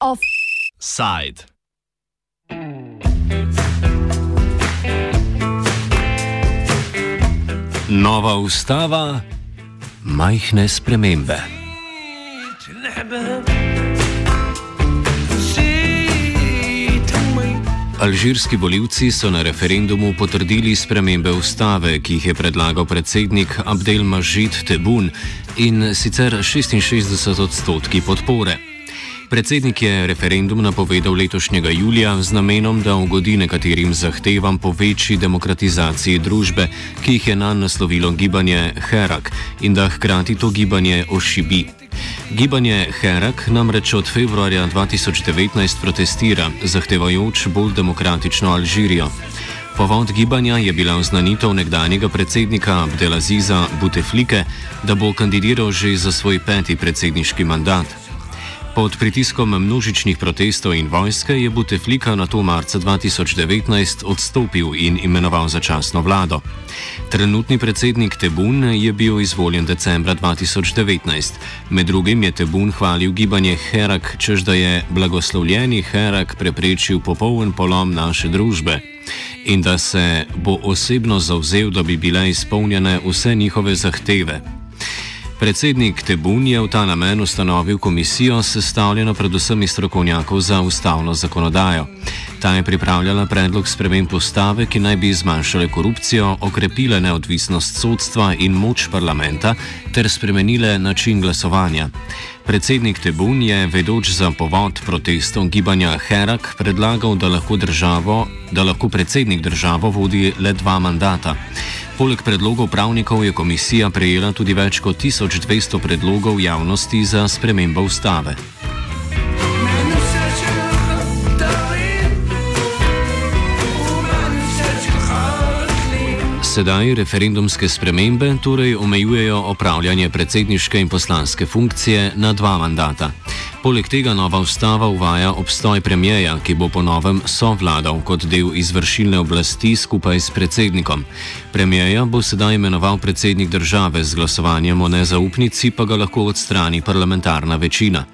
Offside. Nova ustava, majhne spremembe. Alžirski voljivci so na referendumu potrdili spremembe ustave, ki jih je predlagal predsednik Abdel Majid Tebun in sicer 66 odstotki podpore. Predsednik je referendum napovedal letošnjega julija z namenom, da ugodi nekaterim zahtevam po večji demokratizaciji družbe, ki jih je na naslovilo gibanje Herak in da hkrati to gibanje ošibi. Gibanje Herak namreč od februarja 2019 protestira, zahtevajoč bolj demokratično Alžirijo. Povod gibanja je bila oznanitev nekdanjega predsednika Abdelaziza Buteflike, da bo kandidiral že za svoj peti predsedniški mandat. Pod pritiskom množičnih protestov in vojske je Buteflika na to marca 2019 odstopil in imenoval začasno vlado. Trenutni predsednik Tebun je bil izvoljen decembra 2019. Med drugim je Tebun hvalil gibanje Herak, čež da je blagoslovljeni Herak preprečil popoln polom naše družbe in da se bo osebno zauzel, da bi bile izpolnjene vse njihove zahteve. Predsednik Tebun je v ta namen ustanovil komisijo, sestavljeno predvsem iz strokovnjakov za ustavno zakonodajo. Ta je pripravljala predlog sprememb ustave, ki naj bi zmanjšale korupcijo, okrepile neodvisnost sodstva in moč parlamenta ter spremenile način glasovanja. Predsednik Tebun je, vedoč za povod protestov gibanja Herak, predlagal, da lahko, državo, da lahko predsednik državo vodi le dva mandata. Poleg predlogov pravnikov je komisija prejela tudi več kot 1200 predlogov javnosti za spremembo ustave. Sedaj referendumske spremembe torej omejujejo opravljanje predsedniške in poslanske funkcije na dva mandata. Poleg tega nova ustava uvaja obstoj premijeja, ki bo ponovem sovladal kot del izvršilne oblasti skupaj s predsednikom. Premijeja bo sedaj imenoval predsednik države, z glasovanjem o nezaupnici pa ga lahko odstrani parlamentarna večina.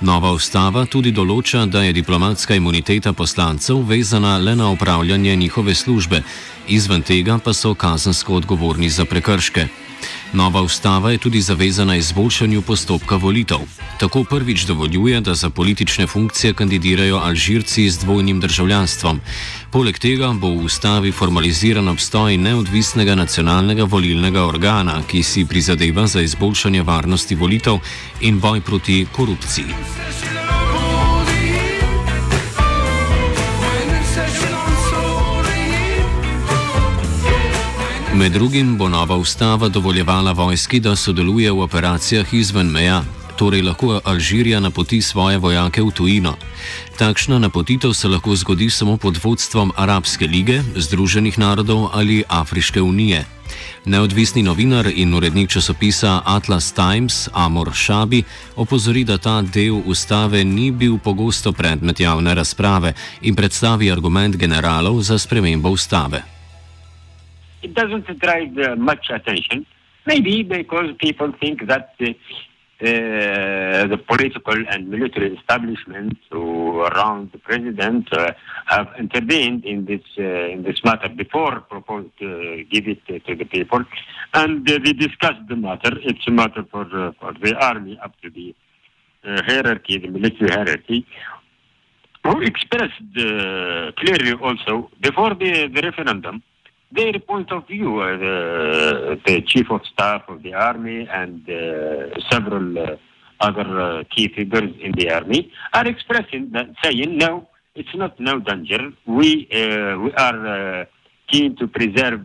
Nova ustava tudi določa, da je diplomatska imuniteta poslancev vezana le na upravljanje njihove službe, izven tega pa so kazensko odgovorni za prekrške. Nova ustava je tudi zavezana izboljšanju postopka volitev. Tako prvič dovoljuje, da za politične funkcije kandidirajo Alžirci z dvojnim državljanstvom. Poleg tega bo v ustavi formaliziran obstoj neodvisnega nacionalnega volilnega organa, ki si prizadeva za izboljšanje varnosti volitev in boj proti korupciji. Med drugim bo nova ustava dovoljevala vojski, da sodeluje v operacijah izven meja, torej lahko Alžirija napoti svoje vojake v tujino. Takšna napotitev se lahko zgodi samo pod vodstvom Arabske lige, Združenih narodov ali Afriške unije. Neodvisni novinar in urednik časopisa Atlas Times Amor Shabi opozori, da ta del ustave ni bil pogosto predmet javne razprave in predstavi argument generalov za spremembo ustave. It doesn't drive uh, much attention. Maybe because people think that uh, uh, the political and military establishments around the president uh, have intervened in this uh, in this matter before proposed to give it to the people, and they discussed the matter. It's a matter for for the army up to the hierarchy, the military hierarchy, who expressed clearly also before the, the referendum their point of view. Uh, the, chief of staff of the army and uh, several uh, other uh, key figures in the army are expressing that, saying, no, it's not no danger. We uh, we are keen to preserve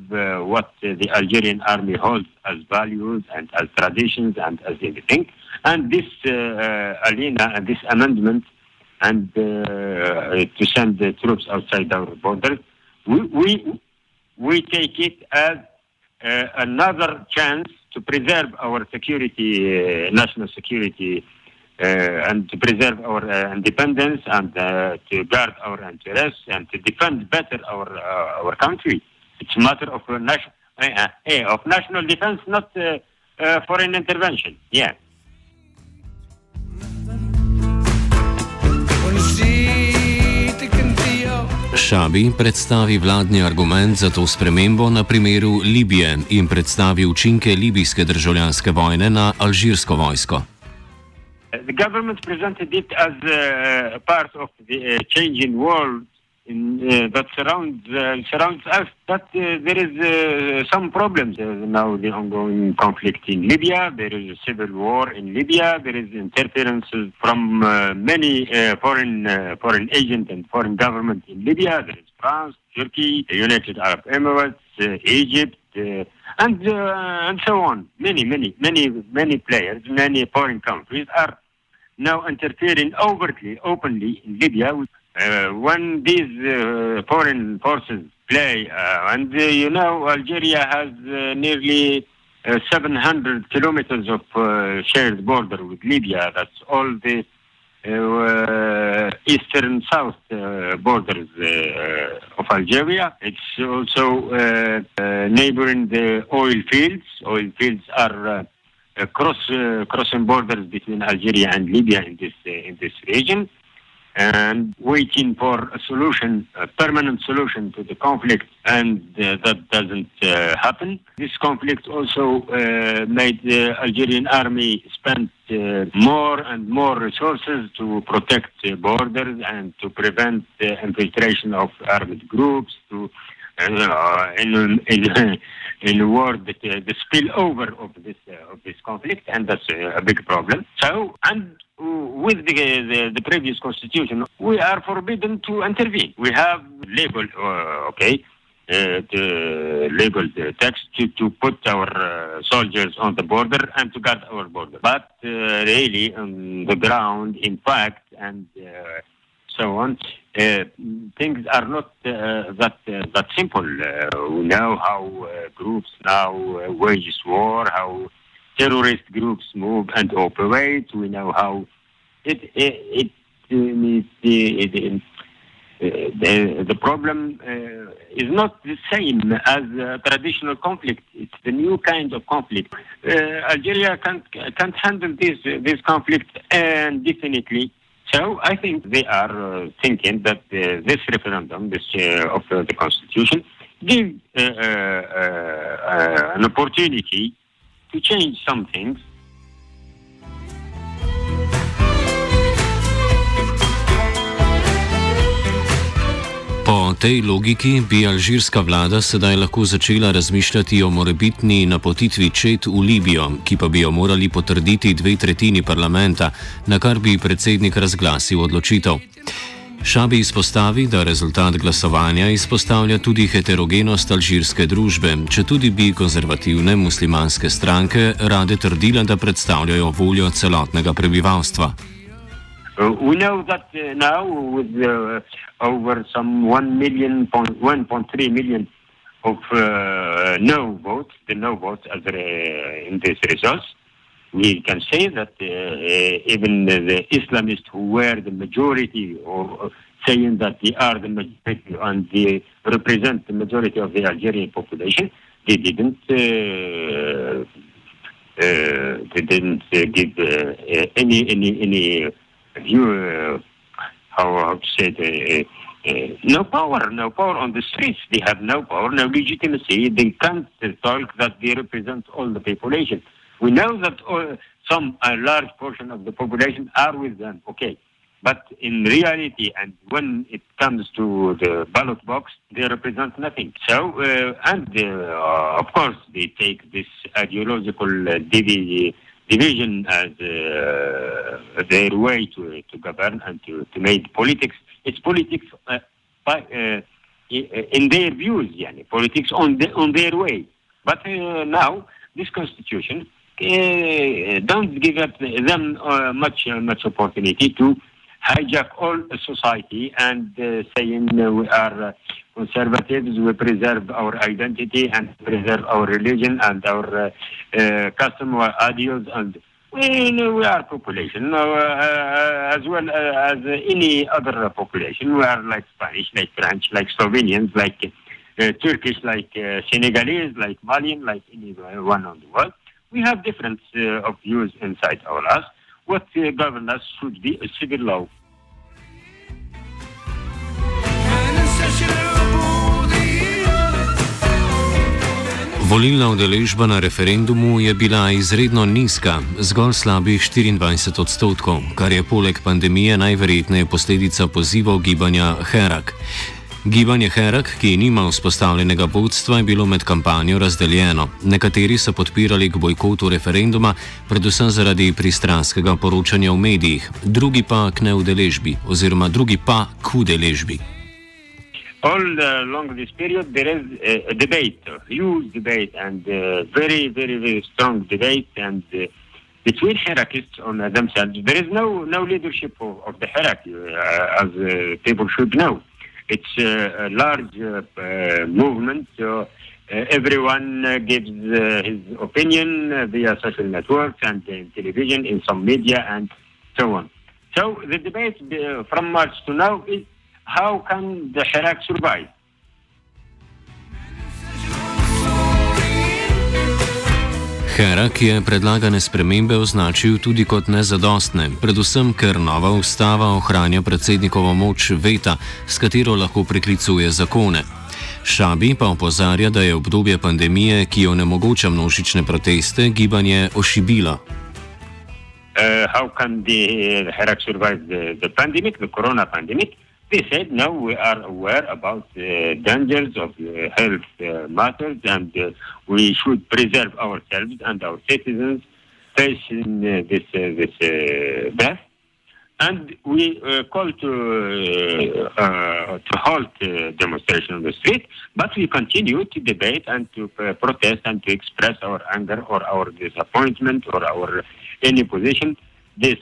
what the Algerian army holds as values and as traditions and as everything. And this arena and this amendment and to send the troops outside our borders, we, we we take it as uh, another chance to preserve our security, uh, national security, uh, and to preserve our uh, independence and uh, to guard our interests and to defend better our uh, our country. It's a matter of, nation, uh, of national defense, not foreign intervention. Yeah. Šabi predstavi vladni argument za to spremembo na primeru Libije in predstavi učinke libijske državljanske vojne na alžirsko vojsko. The government presented it as uh, part of the uh, changing world in, uh, that surrounds uh, surrounds us. But uh, there is uh, some problems uh, now. The ongoing conflict in Libya. There is a civil war in Libya. There is interferences from uh, many foreign foreign agents and foreign government in Libya. There is France, Turkey, the United Arab Emirates, Egypt. And and so on. Many, many, many, many players, many foreign countries are now interfering overtly, openly in Libya. Uh, when these uh, foreign forces play, uh, and uh, you know, Algeria has uh, nearly uh, 700 kilometers of shared border with Libya. That's all the eastern south borders of Algeria. It's also neighboring the oil fields. Oil fields are cross crossing borders between Algeria and Libya in this in this region, and waiting for a solution, a permanent solution to the conflict, and uh, that doesn't uh, happen. This conflict also uh, made the Algerian army spend uh, more and more resources to protect the borders and to prevent the infiltration of armed groups. To uh, in in in a word, the, the spillover of this uh, of this conflict, and that's uh, a big problem. So, and with the, the, the previous constitution, we are forbidden to intervene. We have labeled, uh, okay, uh, the text to, to put our uh, soldiers on the border and to guard our border. But uh, really, on the ground, in fact, and uh, so on, things are not that that simple. We know how groups now wage war, how terrorist groups move and operate. We know how it it, it, it, it uh, the, the problem uh, is not the same as uh, traditional conflict. It's the new kind of conflict. Uh, Algeria can't can't handle this this conflict indefinitely. So I think they are uh, thinking that uh, this referendum, this of the constitution, give an opportunity to change some things. Po tej logiki bi alžirska vlada sedaj lahko začela razmišljati o morebitni napotitvi čet v Libijo, ki pa bi jo morali potrditi dve tretjini parlamenta, na kar bi predsednik razglasil odločitev. Šabi izpostavi, da rezultat glasovanja izpostavlja tudi heterogenost alžirske družbe, če tudi bi konzervativne muslimanske stranke rade trdile, da predstavljajo voljo celotnega prebivalstva. We know that uh, now with uh, over some 1 million, point, 1.3 million of uh, no votes, the no votes as uh, in these results, we can say that uh, uh, even the, Islamists who were the majority or saying that they are the majority and they represent the majority of the Algerian population, they didn't uh, uh, they didn't uh, give uh, uh, any any any view uh, how, to say uh, uh, no power, no power on the streets. They have no power, no legitimacy. They can't uh, talk that they represent all the population. We know that all, some a large portion of the population are with them. Okay. But in reality, and when it comes to the ballot box, they represent nothing. So, uh, and uh, of course, they take this ideological uh, divi- division as uh, their way to, to govern and to, to make politics. It's politics uh, by, uh, in their views, yani, politics on, the, on their way. But uh, now, this constitution uh, don't give up them uh, much uh, much opportunity to hijack all society and uh, saying uh, we are uh, conservatives, we preserve our identity and preserve our religion and our uh, uh, custom, our ideals, and we, we are population uh, uh, as well uh, as any other population. We are like Spanish, like French, like Slovenians, like uh, Turkish, like uh, Senegalese, like Malian, like anyone on the world. We have different uh, of views inside our us. What uh, governance should be a civil law. Volilna udeležba na referendumu je bila izredno nizka, zgolj slabih 24 odstotkov, kar je poleg pandemije najverjetneje posledica pozivov gibanja Herak. Gibanje Herak, ki nima vzpostavljenega vodstva, je bilo med kampanjo razdeljeno. Nekateri so podpirali k bojkotu referenduma, predvsem zaradi pristranskega poročanja v medijih, drugi pa k neudeležbi, oziroma drugi pa k udeležbi. all along this period there is a, a debate, a huge debate, and uh, very, very, very strong debate, and uh, between hierarchists on uh, themselves. There is no no leadership of, of the hierarchy, uh, as uh, people should know. It's uh, a large uh, uh, movement, so uh, everyone gives his opinion via social networks and television, in some media, and so on. So the debate from March to now is how can the Hirak survive? Herak je predlagane spremembe označil tudi kot nezadostne, predvsem ker nova ustava ohranja predsednikovo moč veta, s katero lahko preklicuje zakone. Šabi pa opozarja, da je obdobje pandemije, ki onemogoča množične proteste, gibanje ošibilo. Uh, how can the Hirak survive the, the pandemic, the corona pandemic? They said now we are aware about the dangers of uh, health uh, matters and uh, we should preserve ourselves and our citizens facing this this death. And we uh, call to uh, uh, to halt uh, demonstration on the street, but we continue to debate and to protest and to express our anger or our disappointment or our any position. This.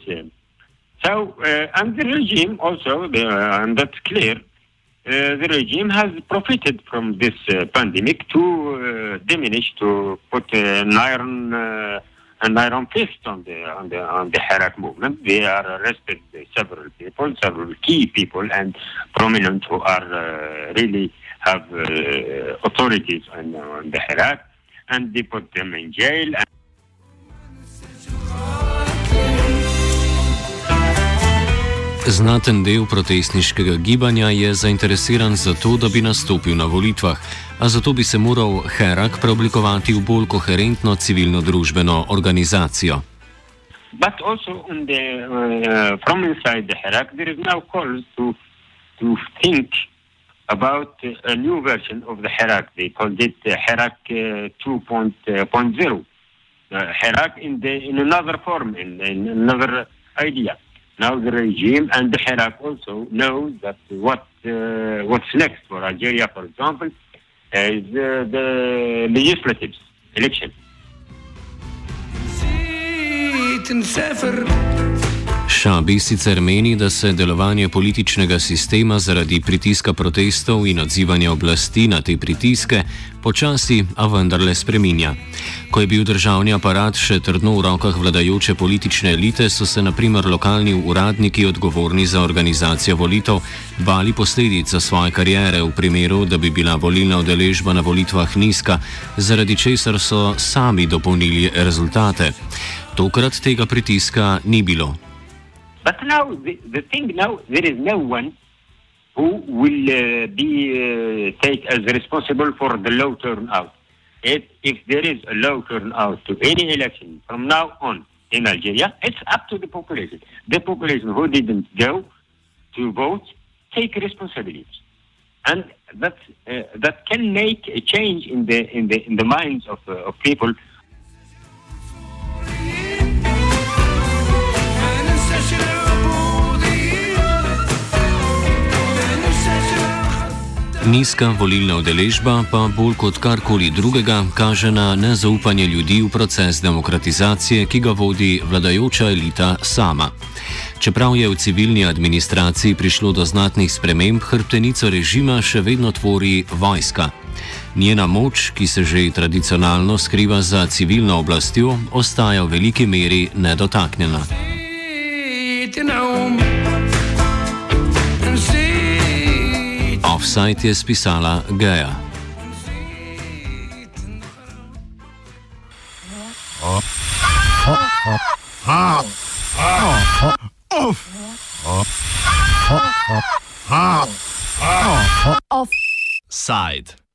So, uh, and the regime also, uh, and that's clear, uh, the regime has profited from this uh, pandemic to uh, diminish, to put an iron, uh, an iron fist on the on the on the Harak movement. They are arrested several people, several key people, and prominent who are really have authorities on, on the Harak, and they put them in jail. Znaten del protestniškega gibanja je zainteresiran za to, da bi nastopil na volitvah, a zato bi se moral Herak preoblikovati v bolj koherentno civilno-družbeno organizacijo. but also on the uh, from inside the Hirak, there is now call to to think about a new version of the Hirak. They called it uh, Hirak uh, 2.0. Uh, Hirak in the in another form, in, in another idea. Now the regime and the Hirak also know that what uh, what's next for Algeria, for example, is uh, the legislative election. Šabi sicer meni, da se delovanje političnega sistema zaradi pritiska protestov in odzivanja oblasti na te pritiske počasi, a vendarle spreminja. Ko je bil državni aparat še trdno v rokah vladajoče politične elite, so se naprimer lokalni uradniki odgovorni za organizacijo volitev bali posledic za svoje karijere v primeru, da bi bila volilna udeležba na volitvah nizka, zaradi česar so sami dopolnili rezultate. Tokrat tega pritiska ni bilo. But now, the, the thing now, there is no one who will uh, be uh, take as responsible for the low turnout. If, if there is a low turnout to any election from now on in Algeria, it's up to the population. The population who didn't go to vote take responsibility, and that uh, that can make a change in the in the in the minds of uh, of people Nizka volilna udeležba pa bolj kot karkoli drugega kaže na nezaupanje ljudi v proces demokratizacije, ki ga vodi vladajoča elita sama. Čeprav je v civilni administraciji prišlo do znatnih sprememb, hrbtenico režima še vedno tvori vojska. Njena moč, ki se že tradicionalno skriva za civilno oblastjo, ostaja v veliki meri nedotaknjena. Offside je spisala Geja. Offside.